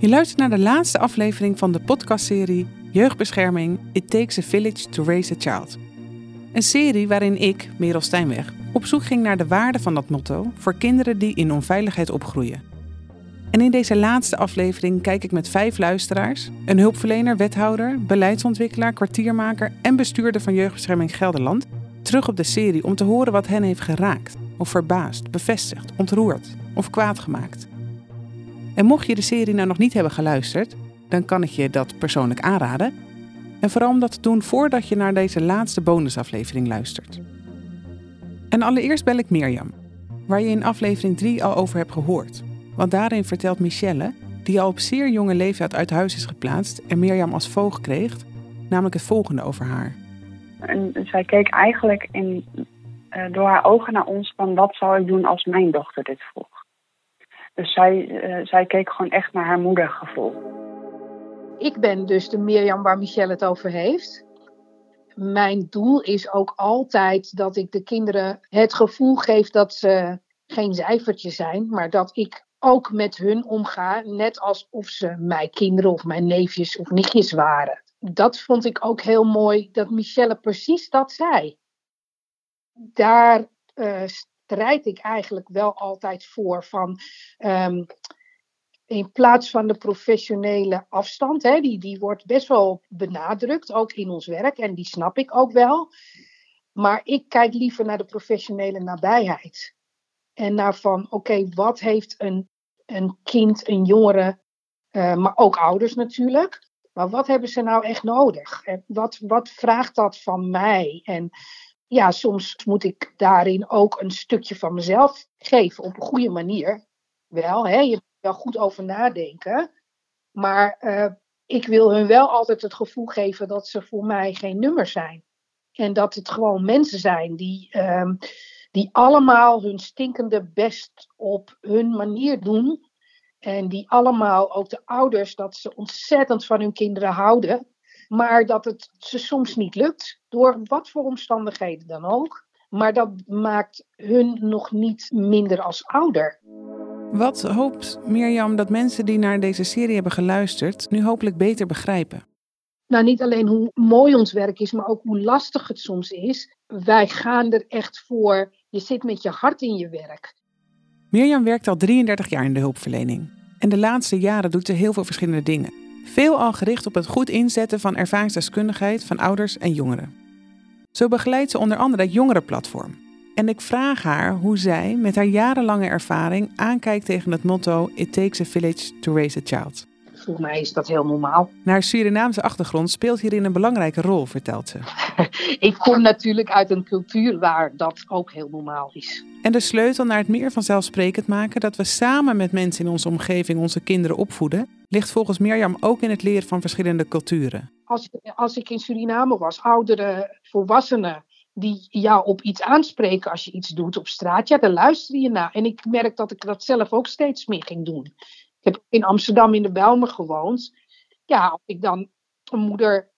Je luistert naar de laatste aflevering van de podcastserie Jeugdbescherming It Takes a Village to Raise a Child. Een serie waarin ik, Merel Stijnweg, op zoek ging naar de waarde van dat motto voor kinderen die in onveiligheid opgroeien. En in deze laatste aflevering kijk ik met vijf luisteraars, een hulpverlener, wethouder, beleidsontwikkelaar, kwartiermaker en bestuurder van Jeugdbescherming Gelderland, terug op de serie om te horen wat hen heeft geraakt, of verbaasd, bevestigd, ontroerd of kwaad gemaakt. En mocht je de serie nou nog niet hebben geluisterd, dan kan ik je dat persoonlijk aanraden. En vooral om dat te doen voordat je naar deze laatste bonusaflevering luistert. En allereerst bel ik Mirjam, waar je in aflevering 3 al over hebt gehoord. Want daarin vertelt Michelle, die al op zeer jonge leeftijd uit huis is geplaatst en Mirjam als voogd kreeg, namelijk het volgende over haar. En zij keek eigenlijk in, uh, door haar ogen naar ons van wat zou ik doen als mijn dochter dit vroeg. Dus zij, uh, zij keek gewoon echt naar haar moedergevoel. Ik ben dus de Mirjam waar Michelle het over heeft. Mijn doel is ook altijd dat ik de kinderen het gevoel geef dat ze geen cijfertje zijn, maar dat ik ook met hun omga, net alsof ze mijn kinderen of mijn neefjes of nichtjes waren. Dat vond ik ook heel mooi dat Michelle precies dat zei. Daar uh, strijd ik eigenlijk wel altijd voor van um, in plaats van de professionele afstand, hè, die, die wordt best wel benadrukt, ook in ons werk, en die snap ik ook wel. Maar ik kijk liever naar de professionele nabijheid. En naar van, oké, wat heeft een, een kind, een jongere, uh, maar ook ouders natuurlijk, maar wat hebben ze nou echt nodig? Wat, wat vraagt dat van mij? En ja, soms moet ik daarin ook een stukje van mezelf geven op een goede manier. Wel, hè, je moet wel goed over nadenken. Maar uh, ik wil hun wel altijd het gevoel geven dat ze voor mij geen nummer zijn. En dat het gewoon mensen zijn die, uh, die allemaal hun stinkende best op hun manier doen. En die allemaal, ook de ouders, dat ze ontzettend van hun kinderen houden. Maar dat het ze soms niet lukt, door wat voor omstandigheden dan ook. Maar dat maakt hun nog niet minder als ouder. Wat hoopt Mirjam dat mensen die naar deze serie hebben geluisterd nu hopelijk beter begrijpen? Nou, niet alleen hoe mooi ons werk is, maar ook hoe lastig het soms is. Wij gaan er echt voor. Je zit met je hart in je werk. Mirjam werkt al 33 jaar in de hulpverlening. En de laatste jaren doet ze heel veel verschillende dingen. Veel al gericht op het goed inzetten van ervaringsdeskundigheid van ouders en jongeren. Zo begeleidt ze onder andere het Jongerenplatform. En ik vraag haar hoe zij met haar jarenlange ervaring aankijkt tegen het motto It takes a village to raise a child. Voor mij is dat heel normaal. Naar Surinaamse achtergrond speelt hierin een belangrijke rol, vertelt ze. ik kom natuurlijk uit een cultuur waar dat ook heel normaal is. En de sleutel naar het meer vanzelfsprekend maken dat we samen met mensen in onze omgeving onze kinderen opvoeden, ligt volgens Mirjam ook in het leren van verschillende culturen. Als, als ik in Suriname was, oudere volwassenen die jou op iets aanspreken als je iets doet op straat, ja, daar luister je naar. En ik merk dat ik dat zelf ook steeds meer ging doen. Heb in Amsterdam in de Bijlmer gewoond. Ja, als ik dan een moeder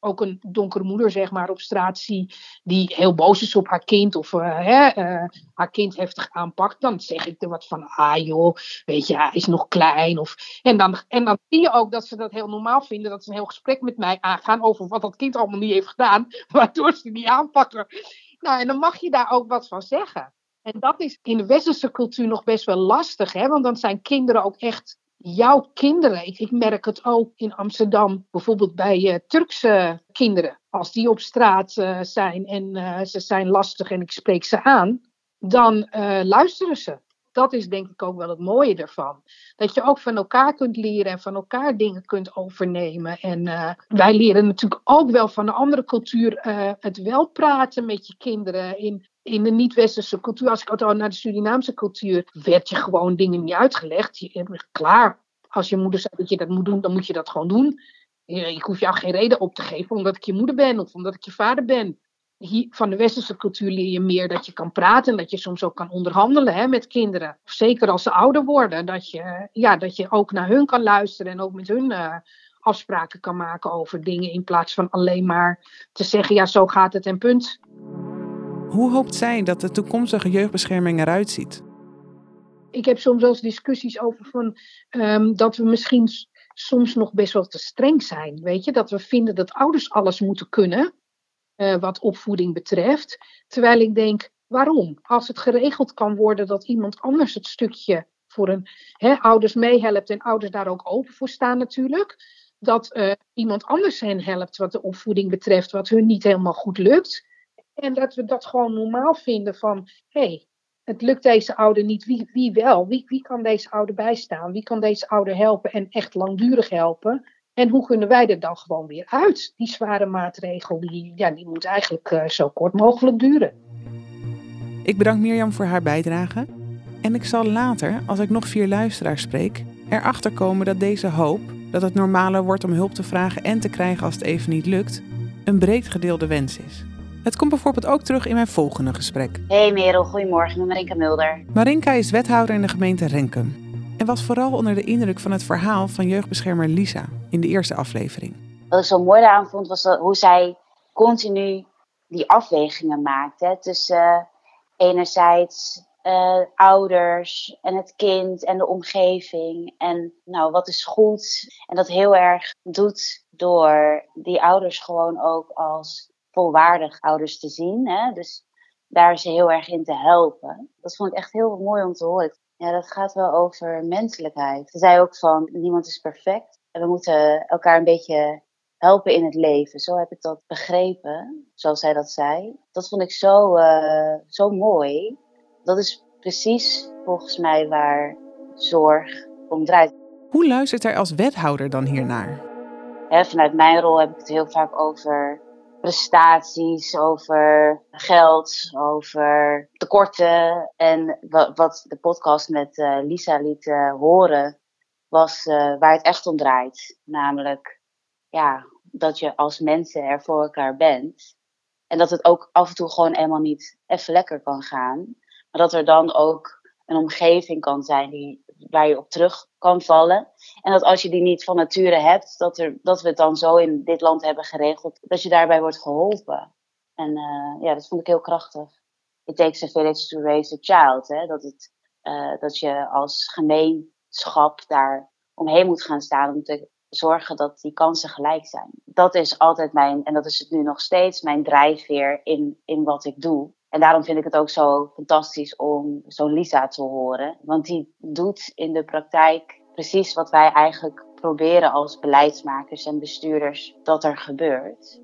ook een donkere moeder, zeg maar, op straat zie. die heel boos is op haar kind. of uh, hè, uh, haar kind heftig aanpakt. dan zeg ik er wat van. Ah joh, weet je, hij is nog klein. Of, en, dan, en dan zie je ook dat ze dat heel normaal vinden. dat ze een heel gesprek met mij aangaan. over wat dat kind allemaal niet heeft gedaan. waardoor ze die aanpakken. Nou, en dan mag je daar ook wat van zeggen. En dat is in de westerse cultuur nog best wel lastig, hè? want dan zijn kinderen ook echt jouw kinderen. Ik, merk het ook in Amsterdam, bijvoorbeeld bij uh, Turkse kinderen. Als die op straat uh, zijn en uh, ze zijn lastig en ik spreek ze aan, dan luisteren ze. Dat is denk ik ook wel het mooie ervan. Dat je ook van elkaar kunt leren en van elkaar dingen kunt overnemen. En wij leren natuurlijk ook wel van de andere cultuur het wel praten met je kinderen. In in de niet-westerse cultuur, als ik naar de Surinaamse cultuur, werd je gewoon dingen niet uitgelegd. Je, klaar, als je moeder zei dat je dat moet doen, dan moet je dat gewoon doen. Ik hoef jou geen reden op te geven omdat ik je moeder ben of omdat ik je vader ben. Hier, van de westerse cultuur leer je meer dat je kan praten, dat je soms ook kan onderhandelen hè, met kinderen. Zeker als ze ouder worden, dat je, ja, dat je ook naar hun kan luisteren en ook met hun uh, afspraken kan maken over dingen. In plaats van alleen maar te zeggen, ja, zo gaat het en punt. Hoe hoopt zij dat de toekomstige jeugdbescherming eruit ziet? Ik heb soms wel eens discussies over van, ehm, dat we misschien soms nog best wel te streng zijn. Weet je, dat we vinden dat ouders alles moeten kunnen. Uh, wat opvoeding betreft. Terwijl ik denk, waarom? Als het geregeld kan worden dat iemand anders het stukje voor een ouders meehelpt en ouders daar ook open voor staan natuurlijk. Dat uh, iemand anders hen helpt wat de opvoeding betreft, wat hun niet helemaal goed lukt. En dat we dat gewoon normaal vinden van, hé, hey, het lukt deze ouder niet, wie, wie wel? Wie, wie kan deze ouder bijstaan? Wie kan deze ouder helpen en echt langdurig helpen? En hoe kunnen wij er dan gewoon weer uit? Die zware maatregel, die, ja, die moet eigenlijk uh, zo kort mogelijk duren. Ik bedank Mirjam voor haar bijdrage. En ik zal later, als ik nog vier luisteraars spreek, erachter komen dat deze hoop, dat het normaler wordt om hulp te vragen en te krijgen als het even niet lukt, een breed gedeelde wens is. Het komt bijvoorbeeld ook terug in mijn volgende gesprek. Hey Merel, goedemorgen, ik ben Marinka Mulder. Marinka is wethouder in de gemeente Renkum. En was vooral onder de indruk van het verhaal van jeugdbeschermer Lisa in de eerste aflevering. Wat ik zo mooi daaraan vond, was hoe zij continu die afwegingen maakte tussen uh, enerzijds uh, ouders en het kind en de omgeving. En nou, wat is goed? En dat heel erg doet door die ouders gewoon ook als volwaardig ouders te zien. Hè? Dus daar ze heel erg in te helpen. Dat vond ik echt heel mooi om te horen. Ja, dat gaat wel over menselijkheid. Ze zei ook van, niemand is perfect. En we moeten elkaar een beetje helpen in het leven. Zo heb ik dat begrepen, zoals zij dat zei. Dat vond ik zo, uh, zo mooi. Dat is precies volgens mij waar zorg om draait. Hoe luistert hij als wethouder dan hiernaar? He, vanuit mijn rol heb ik het heel vaak over prestaties, over geld, over tekorten. En wat de podcast met uh, Lisa liet uh, horen, was uh, waar het echt om draait. Namelijk, ja, dat je als mensen er voor elkaar bent. En dat het ook af en toe gewoon helemaal niet even lekker kan gaan. Maar dat er dan ook een omgeving kan zijn die, waar je op terug kan vallen. En dat als je die niet van nature hebt, dat, er, dat we het dan zo in dit land hebben geregeld, dat je daarbij wordt geholpen. En uh, ja, dat vond ik heel krachtig. It takes a village to raise a child. Hè? Dat, het, uh, dat je als gemeenschap daar omheen moet gaan staan om te zorgen dat die kansen gelijk zijn. Dat is altijd mijn, en dat is het nu nog steeds, mijn drijfveer in, in wat ik doe. En daarom vind ik het ook zo fantastisch om zo'n Lisa te horen. Want die doet in de praktijk precies wat wij eigenlijk proberen als beleidsmakers en bestuurders dat er gebeurt.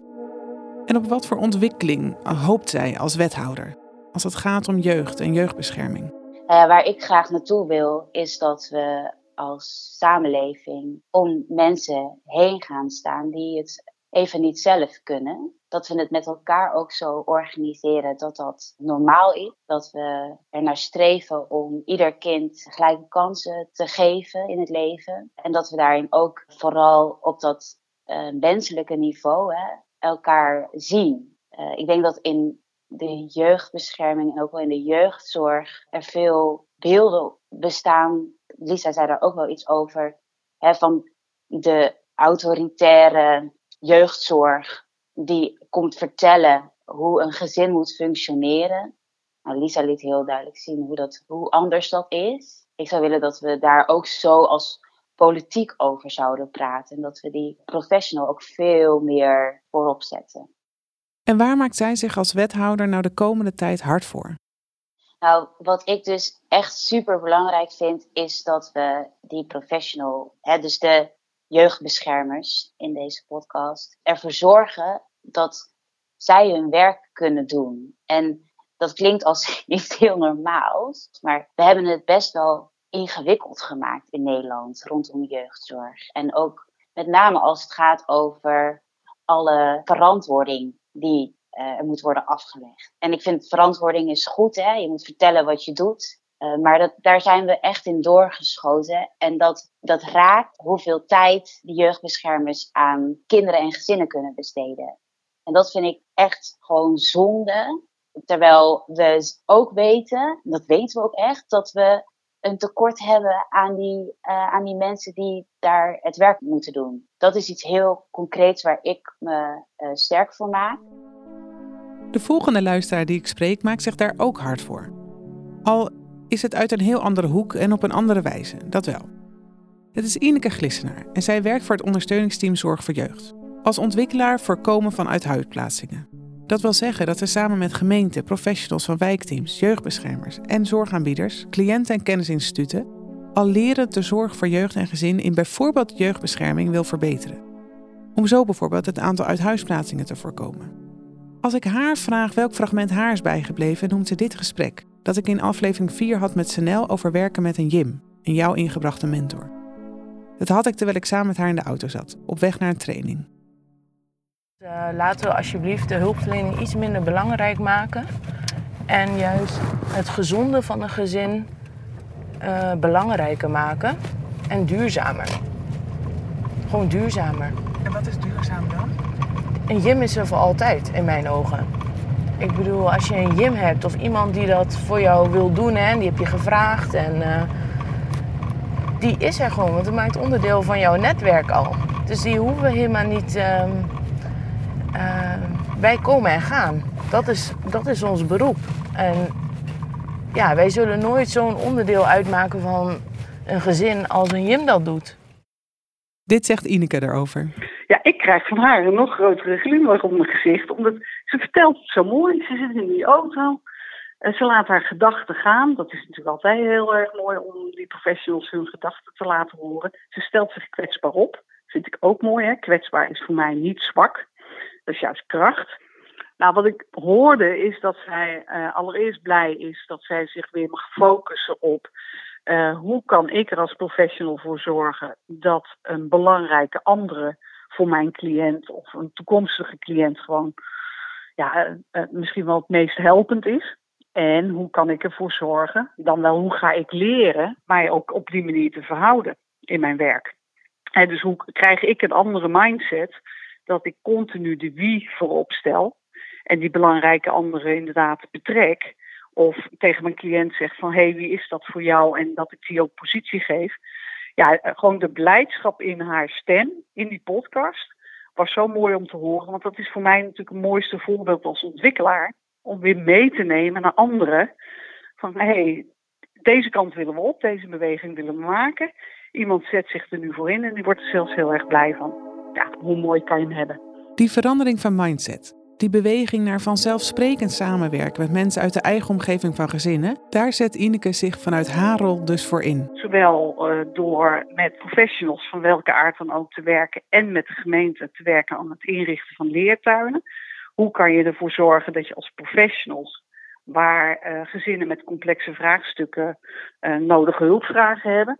En op wat voor ontwikkeling hoopt zij als wethouder als het gaat om jeugd en jeugdbescherming? Uh, waar ik graag naartoe wil, is dat we als samenleving om mensen heen gaan staan die het even niet zelf kunnen. Dat we het met elkaar ook zo organiseren dat dat normaal is. Dat we er naar streven om ieder kind gelijke kansen te geven in het leven. En dat we daarin ook vooral op dat uh, menselijke niveau hè, elkaar zien. Uh, ik denk dat in de jeugdbescherming en ook wel in de jeugdzorg er veel beelden bestaan. Lisa zei daar ook wel iets over. Hè, van de autoritaire jeugdzorg die komt vertellen hoe een gezin moet functioneren. Nou, Lisa liet heel duidelijk zien hoe, dat, hoe anders dat is. Ik zou willen dat we daar ook zo als politiek over zouden praten. En dat we die professional ook veel meer voorop zetten. En waar maakt zij zich als wethouder nou de komende tijd hard voor? Nou, wat ik dus echt super belangrijk vind, is dat we die professional, hè, dus de jeugdbeschermers in deze podcast ervoor zorgen dat zij hun werk kunnen doen. En dat klinkt als iets heel normaals, maar we hebben het best wel ingewikkeld gemaakt in Nederland rondom jeugdzorg. En ook met name als het gaat over alle verantwoording die uh, moet worden afgelegd. En ik vind verantwoording is goed, hè? je moet vertellen wat je doet. Uh, maar dat, daar zijn we echt in doorgeschoten. En dat, dat raakt hoeveel tijd de jeugdbeschermers aan kinderen en gezinnen kunnen besteden. En dat vind ik echt gewoon zonde. Terwijl we ook weten, dat weten we ook echt, dat we een tekort hebben aan die, uh, aan die mensen die daar het werk moeten doen. Dat is iets heel concreets waar ik me uh, sterk voor maak. De volgende luisteraar die ik spreek maakt zich daar ook hard voor. Al is het uit een heel andere hoek en op een andere wijze, dat wel. Het is Ineke Glissenaar en zij werkt voor het ondersteuningsteam Zorg voor Jeugd. Als ontwikkelaar voorkomen van uithuisplaatsingen. Dat wil zeggen dat we samen met gemeenten, professionals van wijkteams, jeugdbeschermers en zorgaanbieders, cliënten en kennisinstituten al leren de zorg voor jeugd en gezin in bijvoorbeeld jeugdbescherming wil verbeteren. Om zo bijvoorbeeld het aantal uithuisplaatsingen te voorkomen. Als ik haar vraag welk fragment haar is bijgebleven, noemt ze dit gesprek dat ik in aflevering 4 had met Senel over werken met een Jim, een jouw ingebrachte mentor. Dat had ik terwijl ik samen met haar in de auto zat, op weg naar een training. Uh, laten we alsjeblieft de hulpverlening iets minder belangrijk maken. En juist het gezonde van een gezin uh, belangrijker maken. En duurzamer. Gewoon duurzamer. En wat is duurzaam dan? Een gym is er voor altijd, in mijn ogen. Ik bedoel, als je een gym hebt of iemand die dat voor jou wil doen, hè, die heb je gevraagd en uh, die is er gewoon, want het maakt onderdeel van jouw netwerk al. Dus die hoeven we helemaal niet. Uh, uh, wij komen en gaan. Dat is, dat is ons beroep. En ja, wij zullen nooit zo'n onderdeel uitmaken van een gezin als een Jim dat doet. Dit zegt Ineke erover. Ja, ik krijg van haar een nog grotere glimlach op mijn gezicht. Omdat ze vertelt het zo mooi. Ze zit in die auto. En ze laat haar gedachten gaan. Dat is natuurlijk altijd heel erg mooi om die professionals hun gedachten te laten horen. Ze stelt zich kwetsbaar op. Vind ik ook mooi. Hè? Kwetsbaar is voor mij niet zwak. Dat is juist kracht. Nou, wat ik hoorde is dat zij uh, allereerst blij is dat zij zich weer mag focussen op uh, hoe kan ik er als professional voor zorgen dat een belangrijke andere voor mijn cliënt of een toekomstige cliënt gewoon ja, uh, misschien wel het meest helpend is. En hoe kan ik ervoor zorgen, dan wel hoe ga ik leren mij ook op die manier te verhouden in mijn werk. En dus hoe krijg ik een andere mindset dat ik continu de wie voorop stel en die belangrijke anderen inderdaad betrek. Of tegen mijn cliënt zeg van hé, hey, wie is dat voor jou? En dat ik die ook positie geef. Ja, gewoon de blijdschap in haar stem, in die podcast, was zo mooi om te horen. Want dat is voor mij natuurlijk het mooiste voorbeeld als ontwikkelaar. Om weer mee te nemen naar anderen. Van hey, deze kant willen we op, deze beweging willen we maken. Iemand zet zich er nu voor in en die wordt er zelfs heel erg blij van. Ja, hoe mooi kan je hem hebben? Die verandering van mindset, die beweging naar vanzelfsprekend samenwerken met mensen uit de eigen omgeving van gezinnen, daar zet Ineke zich vanuit haar rol dus voor in. Zowel uh, door met professionals van welke aard dan ook te werken en met de gemeente te werken aan het inrichten van leertuinen. Hoe kan je ervoor zorgen dat je als professionals, waar uh, gezinnen met complexe vraagstukken uh, nodige hulpvragen hebben,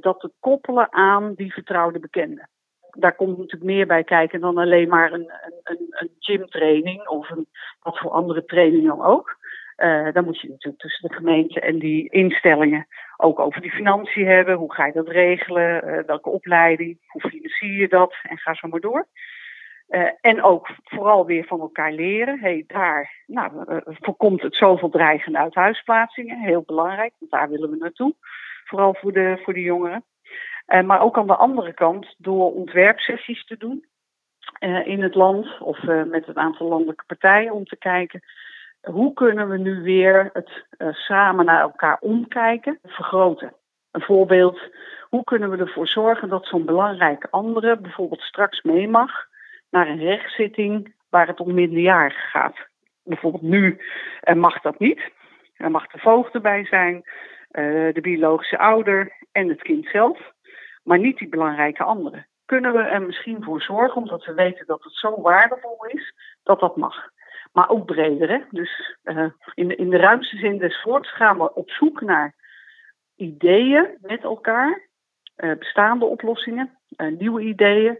dat te koppelen aan die vertrouwde bekenden daar komt natuurlijk meer bij kijken dan alleen maar een, een, een gymtraining of een, wat voor andere training dan ook. Uh, dan moet je natuurlijk tussen de gemeente en die instellingen ook over die financiën hebben. Hoe ga je dat regelen? Uh, welke opleiding? Hoe financier je dat? En ga zo maar door. Uh, en ook vooral weer van elkaar leren. Hey, daar nou, voorkomt het zoveel dreigende uithuisplaatsingen. Heel belangrijk, want daar willen we naartoe. Vooral voor de, voor de jongeren. Uh, maar ook aan de andere kant door ontwerpsessies te doen uh, in het land of uh, met een aantal landelijke partijen om te kijken hoe kunnen we nu weer het samen naar elkaar omkijken vergroten. Een voorbeeld, hoe kunnen we ervoor zorgen dat zo'n belangrijke andere bijvoorbeeld straks mee mag naar een rechtszitting waar het om minderjarigen gaat. Bijvoorbeeld nu mag dat niet. Er mag de voogd erbij zijn, de biologische ouder en het kind zelf maar niet die belangrijke anderen. Kunnen we er misschien voor zorgen, omdat we weten dat het zo waardevol is, dat dat mag. Maar ook breder. Hè? Dus uh, in, de, in de ruimste zin des woords gaan we op zoek naar ideeën met elkaar, uh, bestaande oplossingen, uh, nieuwe ideeën,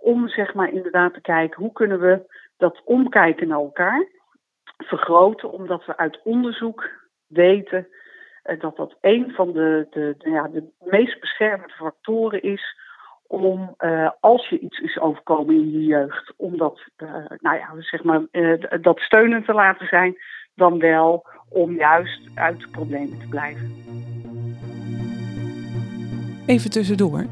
om zeg maar inderdaad te kijken hoe kunnen we dat omkijken naar elkaar vergroten, omdat we uit onderzoek weten dat dat een van de, de, ja, de meest beschermende factoren is om, uh, als je iets is overkomen in je jeugd, om dat, uh, nou ja, zeg maar, dat steunend te laten zijn, dan wel om juist uit de problemen te blijven. Even tussendoor.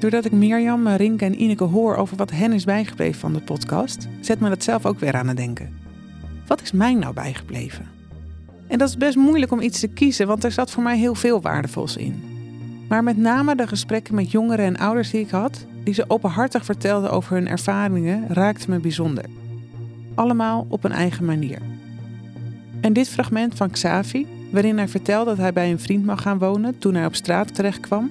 Doordat ik Mirjam, Rinke en Ineke hoor over wat hen is bijgebleven van de podcast, zet me dat zelf ook weer aan het denken. Wat is mij nou bijgebleven? En dat is best moeilijk om iets te kiezen, want er zat voor mij heel veel waardevols in. Maar met name de gesprekken met jongeren en ouders die ik had, die ze openhartig vertelden over hun ervaringen, raakten me bijzonder. Allemaal op een eigen manier. En dit fragment van Xavi, waarin hij vertelt dat hij bij een vriend mag gaan wonen toen hij op straat terechtkwam,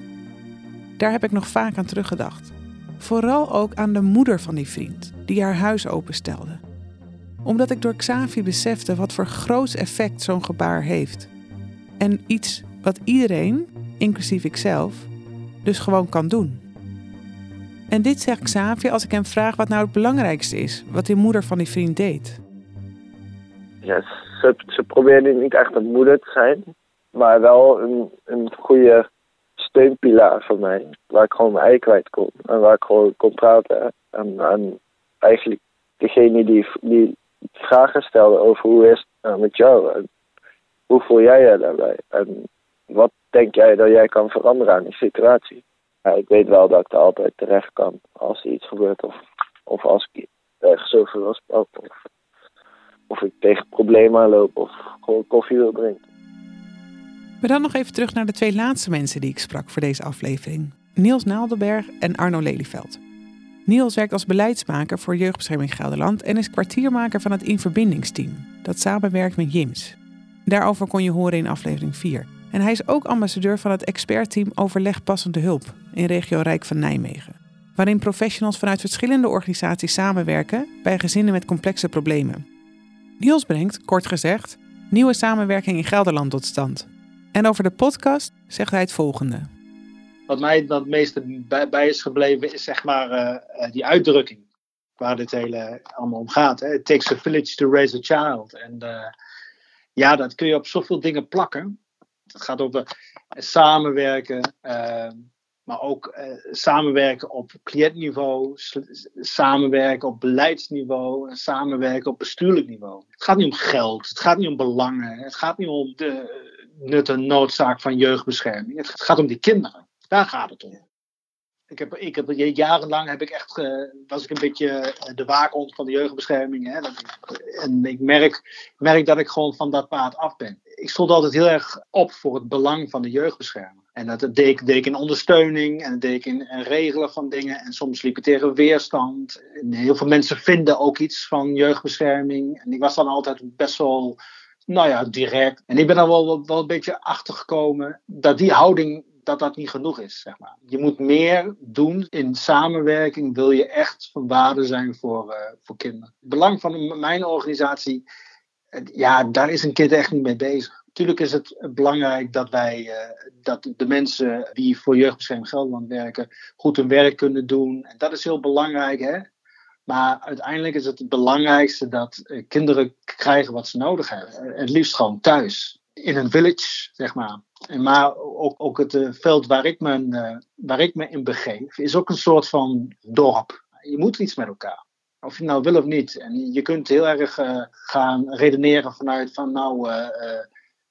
daar heb ik nog vaak aan teruggedacht. Vooral ook aan de moeder van die vriend, die haar huis openstelde. Omdat ik door Xavi besefte wat voor groot effect zo'n gebaar heeft. En iets wat iedereen, inclusief ikzelf, dus gewoon kan doen. En dit zegt Xavi als ik hem vraag wat nou het belangrijkste is, wat die moeder van die vriend deed. Ja, ze, ze probeerde niet echt een moeder te zijn, maar wel een, een goede steunpilaar voor mij. Waar ik gewoon mijn ei kwijt kon en waar ik gewoon kon praten. En, en eigenlijk degene die, die vragen stelde over hoe is het nou met jou en hoe voel jij je daarbij en wat denk jij dat jij kan veranderen aan die situatie. Ja, ik weet wel dat ik er altijd terecht kan als er iets gebeurt of, of als ik ergens over spraken. Of, of ik tegen problemen aanloop of gewoon koffie wil drinken. Maar dan nog even terug naar de twee laatste mensen die ik sprak voor deze aflevering. Niels Naaldenberg en Arno Lelyveld. Niels werkt als beleidsmaker voor Jeugdbescherming Gelderland en is kwartiermaker van het Inverbindingsteam, dat samenwerkt met JIMS. Daarover kon je horen in aflevering 4. En hij is ook ambassadeur van het expertteam Overleg Passende Hulp in regio Rijk van Nijmegen. Waarin professionals vanuit verschillende organisaties samenwerken bij gezinnen met complexe problemen. Niels brengt, kort gezegd, nieuwe samenwerking in Gelderland tot stand. En over de podcast zegt hij het volgende. Wat mij het meeste bij, is gebleven is zeg maar uh, die uitdrukking waar dit hele allemaal om gaat. Hè? It takes a village to raise a child. En uh, ja, dat kun je op zoveel dingen plakken. Het gaat over samenwerken, uh, maar ook samenwerken op cliëntniveau, samenwerken op beleidsniveau en samenwerken op bestuurlijk niveau. Het gaat niet om geld, het gaat niet om belangen, het gaat niet om de nut en noodzaak van jeugdbescherming. Het gaat om die kinderen. Daar gaat het om. Ik heb, ik heb, jarenlang heb ik echt, uh, was ik een beetje eh, de waakhond van de jeugdbescherming. Hè? En ik merk, merk dat ik gewoon van dat paard af ben. Ik stond altijd heel erg op voor het belang van de jeugdbescherming. En dat deed, deed ik in ondersteuning en dat deed ik in, regelen van dingen. En soms liep ik tegen weerstand. Heel veel mensen vinden ook iets van jeugdbescherming. En ik was dan altijd best wel nou ja, direct. En ik ben er wel, wel, een beetje achter gekomen dat die houding dat dat niet genoeg is. Zeg maar. Je moet meer doen in samenwerking, wil je echt van waarde zijn voor, uh, voor kinderen. Het belang van mijn organisatie, ja, daar is een kind echt niet mee bezig. Natuurlijk is het belangrijk dat wij, uh, dat de mensen die voor Jeugdbescherming Gelderland werken, goed hun werk kunnen doen. En dat is heel belangrijk, hè. Maar uiteindelijk is het het belangrijkste dat eh, kinderen krijgen wat ze nodig hebben. Het liefst gewoon thuis. In een village, zeg maar. Maar ook, ook het uh, veld waar ik, me, uh, waar ik me in begeef, is ook een soort van dorp. Je moet iets met elkaar. Of je nou wil of niet. En je kunt heel erg uh, gaan redeneren vanuit van nou,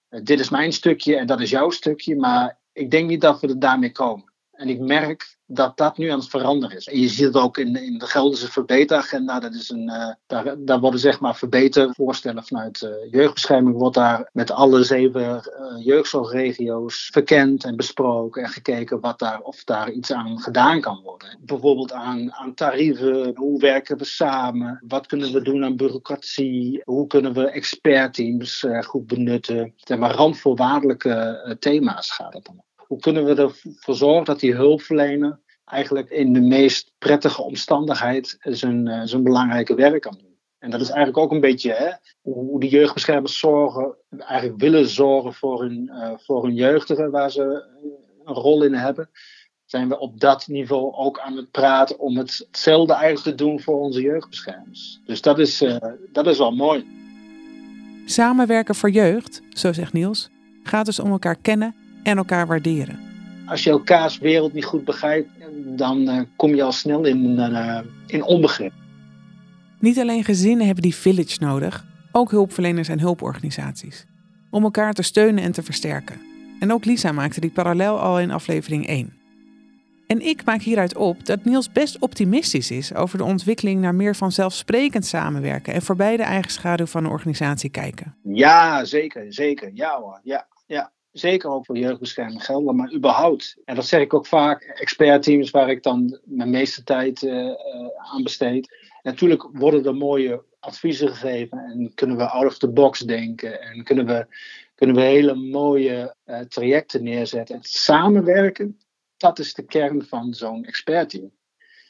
dit is mijn stukje en dat is jouw stukje. Maar ik denk niet dat we er daarmee komen. En ik merk dat dat nu aan het veranderen is. En je ziet het ook in, in de Gelderse verbeteragenda. Dat is een, uh, daar, daar worden zeg maar verbetervoorstellen vanuit uh, jeugdbescherming. Wordt daar met alle zeven uh, jeugdzorgregio's verkend en besproken. En gekeken wat daar, of daar iets aan gedaan kan worden. Bijvoorbeeld aan, aan tarieven. Hoe werken we samen? Wat kunnen we doen aan bureaucratie? Hoe kunnen we expertteams goed benutten? Zeg maar randvoorwaardelijke thema's gaat het dan hoe kunnen we ervoor zorgen dat die hulpverlener eigenlijk in de meest prettige omstandigheid zijn, uh, zijn belangrijke werk kan doen. En dat is eigenlijk ook een beetje hè, hoe de jeugdbeschermers zorgen, eigenlijk willen zorgen voor hun, uh, voor hun jeugdigen waar ze een rol in hebben. Zijn we op dat niveau ook aan het praten om hetzelfde eigenlijk te doen voor onze jeugdbeschermers. Dus dat is, dat is wel mooi. Samenwerken voor jeugd, zo zegt Niels, gaat dus om elkaar kennen en elkaar waarderen. Als je elkaars wereld niet goed begrijpt, dan uh, kom je al snel in, uh, in onbegrip. Niet alleen gezinnen hebben die village nodig, ook hulpverleners en hulporganisaties. Om elkaar te steunen en te versterken. En ook Lisa maakte die parallel al in aflevering 1. En ik maak hieruit op dat Niels best optimistisch is over de ontwikkeling naar meer vanzelfsprekend samenwerken en voorbij de eigen schaduw van een organisatie kijken. Ja, zeker, zeker. Ja hoor, ja, ja. Zeker ook voor jeugdbescherming gelden, maar überhaupt. En dat zeg ik ook vaak, expertteams waar ik dan mijn meeste tijd uh, aan besteed. Natuurlijk worden er mooie adviezen gegeven en kunnen we out of the box denken en kunnen we, kunnen we hele mooie uh, trajecten neerzetten. Samenwerken, dat is de kern van zo'n expertteam.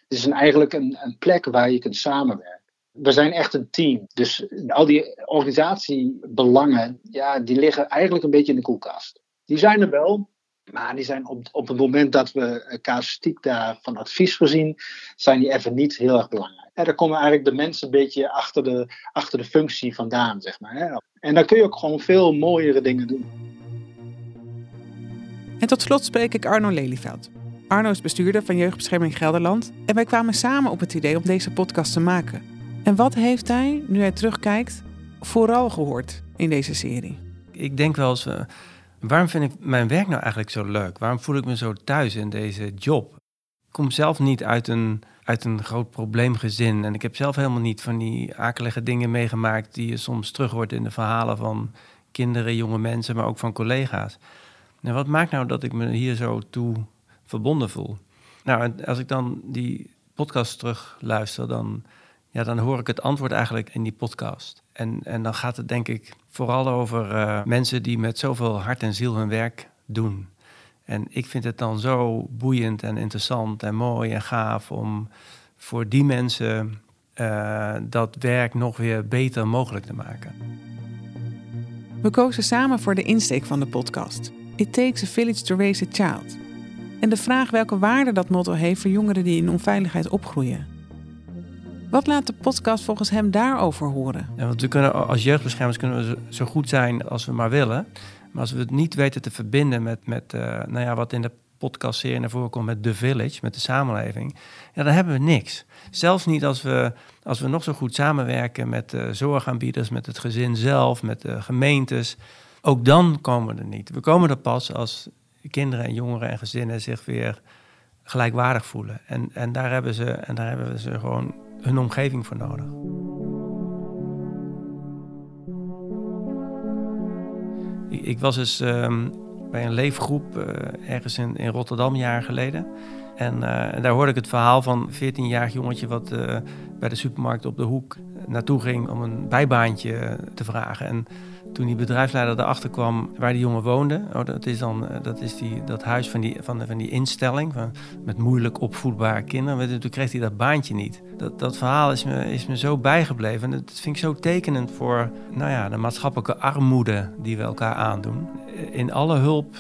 Het is eigenlijk een, een plek waar je kunt samenwerken. We zijn echt een team. Dus al die organisatiebelangen, ja, die liggen eigenlijk een beetje in de koelkast. Die zijn er wel, maar die zijn op, op het moment dat we casuïstiek daar van advies voorzien, zijn die even niet heel erg belangrijk. En daar komen eigenlijk de mensen een beetje achter de, achter de functie vandaan, zeg maar. Hè. En dan kun je ook gewoon veel mooiere dingen doen. En tot slot spreek ik Arno Lelyveld. Arno is bestuurder van Jeugdbescherming Gelderland en wij kwamen samen op het idee om deze podcast te maken. En wat heeft hij, nu hij terugkijkt, vooral gehoord in deze serie? Ik denk wel eens, uh, waarom vind ik mijn werk nou eigenlijk zo leuk? Waarom voel ik me zo thuis in deze job? Ik kom zelf niet uit een, uit een groot probleemgezin en ik heb zelf helemaal niet van die akelige dingen meegemaakt die je soms terug hoort in de verhalen van kinderen, jonge mensen, maar ook van collega's. En wat maakt nou dat ik me hier zo toe verbonden voel? Nou, als ik dan die podcast terug luister, dan, dan hoor ik het antwoord eigenlijk in die podcast. En, en dan gaat het denk ik vooral over uh, mensen die met zoveel hart en ziel hun werk doen. En ik vind het dan zo boeiend en interessant en mooi en gaaf om voor die mensen uh, dat werk nog weer beter mogelijk te maken. We kozen samen voor de insteek van de podcast. It takes a village to raise a child. En de vraag welke waarde dat motto heeft voor jongeren die in onveiligheid opgroeien. Wat laat de podcast volgens hem daarover horen? Ja, want we kunnen, als jeugdbeschermers kunnen we zo goed zijn als we maar willen. Maar als we het niet weten te verbinden met, met uh, nou ja, wat in de podcastserie naar voren komt met The Village, met de samenleving, ja, dan hebben we niks. Zelfs niet als we, als we nog zo goed samenwerken met uh, zorgaanbieders, met het gezin zelf, met de gemeentes. Ook dan komen we er niet. We komen er pas als kinderen en jongeren en gezinnen zich weer gelijkwaardig voelen. En, en, daar, hebben ze, en daar hebben ze gewoon hun omgeving voor nodig. Ik, ik was eens um, bij een leefgroep uh, ergens in, in Rotterdam jaar geleden. En uh, daar hoorde ik het verhaal van een 14-jarig jongetje wat uh, bij de supermarkt op de hoek naartoe ging om een bijbaantje te vragen. En toen die bedrijfsleider erachter kwam waar die jongen woonde, oh, dat is dan dat, is die, dat huis van die, van, van die instelling van, met moeilijk opvoedbare kinderen. Toen kreeg hij dat baantje niet. Dat, dat verhaal is me, is me zo bijgebleven. En dat vind ik zo tekenend voor nou ja, de maatschappelijke armoede die we elkaar aandoen. In alle hulp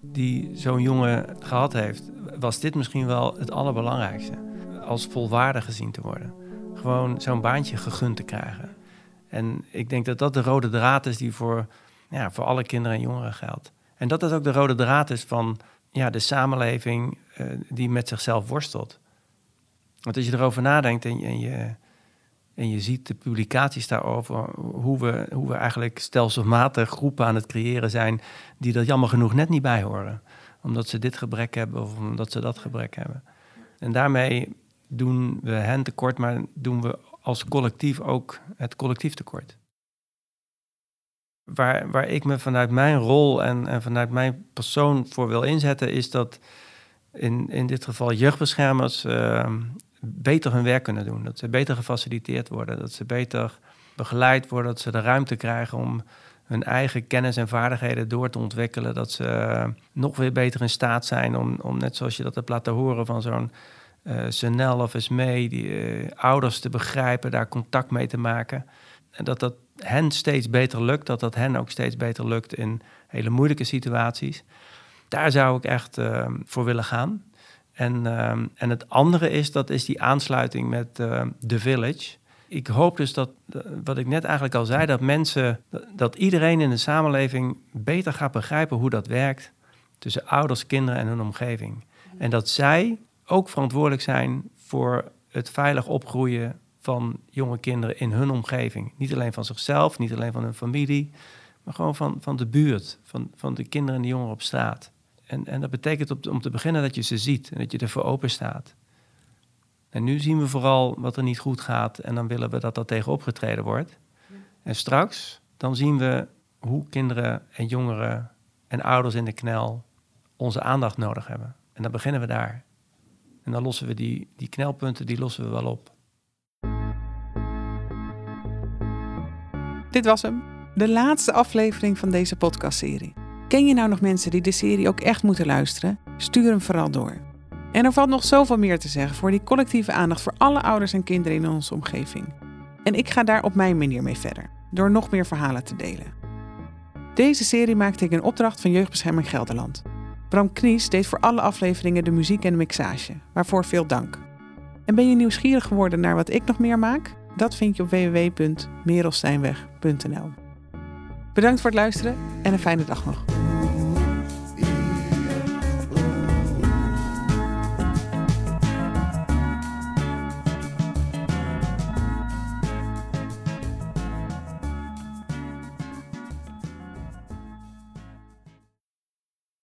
die zo'n jongen gehad heeft, was dit misschien wel het allerbelangrijkste. Als volwaardig gezien te worden. Gewoon zo'n baantje gegund te krijgen. En ik denk dat dat de rode draad is die voor, ja, voor alle kinderen en jongeren geldt. En dat dat ook de rode draad is van ja, de samenleving uh, die met zichzelf worstelt. Want als je erover nadenkt en je, en je, en je ziet de publicaties daarover, hoe we, hoe we eigenlijk stelselmatig groepen aan het creëren zijn die dat jammer genoeg net niet bijhoren. Omdat ze dit gebrek hebben of omdat ze dat gebrek hebben. En daarmee doen we hen tekort, maar doen we als collectief ook het collectief tekort. Waar, waar ik me vanuit mijn rol en, en vanuit mijn persoon voor wil inzetten, is dat in, in dit geval jeugdbeschermers uh, beter hun werk kunnen doen. Dat ze beter gefaciliteerd worden, dat ze beter begeleid worden, dat ze de ruimte krijgen om hun eigen kennis en vaardigheden door te ontwikkelen. Dat ze nog weer beter in staat zijn om, om net zoals je dat hebt laten horen van zo'n uh, Chanel of Esmee, die uh, ouders te begrijpen, daar contact mee te maken. En dat dat hen steeds beter lukt, dat dat hen ook steeds beter lukt in hele moeilijke situaties. Daar zou ik echt uh, voor willen gaan. En, en het andere is, dat is die aansluiting met The Village. Ik hoop dus dat, wat ik net eigenlijk al zei, dat mensen, dat iedereen in de samenleving beter gaat begrijpen hoe dat werkt tussen ouders, kinderen en hun omgeving. En dat zij ook verantwoordelijk zijn voor het veilig opgroeien van jonge kinderen in hun omgeving. Niet alleen van zichzelf, niet alleen van hun familie, maar gewoon van, van de buurt, van, van de kinderen en de jongeren op straat. En, en dat betekent om te beginnen dat je ze ziet en dat je ervoor open staat. En nu zien we vooral wat er niet goed gaat en dan willen we dat dat tegen opgetreden wordt. En straks, dan zien we hoe kinderen en jongeren en ouders in de knel onze aandacht nodig hebben. En dan beginnen we daar. En dan lossen we die, die knelpunten, die lossen we wel op. Dit was hem, de laatste aflevering van deze podcastserie. Ken je nou nog mensen die de serie ook echt moeten luisteren? Stuur hem vooral door. En er valt nog zoveel meer te zeggen voor die collectieve aandacht voor alle ouders en kinderen in onze omgeving. En ik ga daar op mijn manier mee verder, door nog meer verhalen te delen. Deze serie maakte ik in opdracht van Jeugdbescherming Gelderland. Bram Knies deed voor alle afleveringen de muziek en de mixage, waarvoor veel dank. En ben je nieuwsgierig geworden naar wat ik nog meer maak? Dat vind je op www.merelsteinweg.nl. Bedankt voor het luisteren en een fijne dag nog.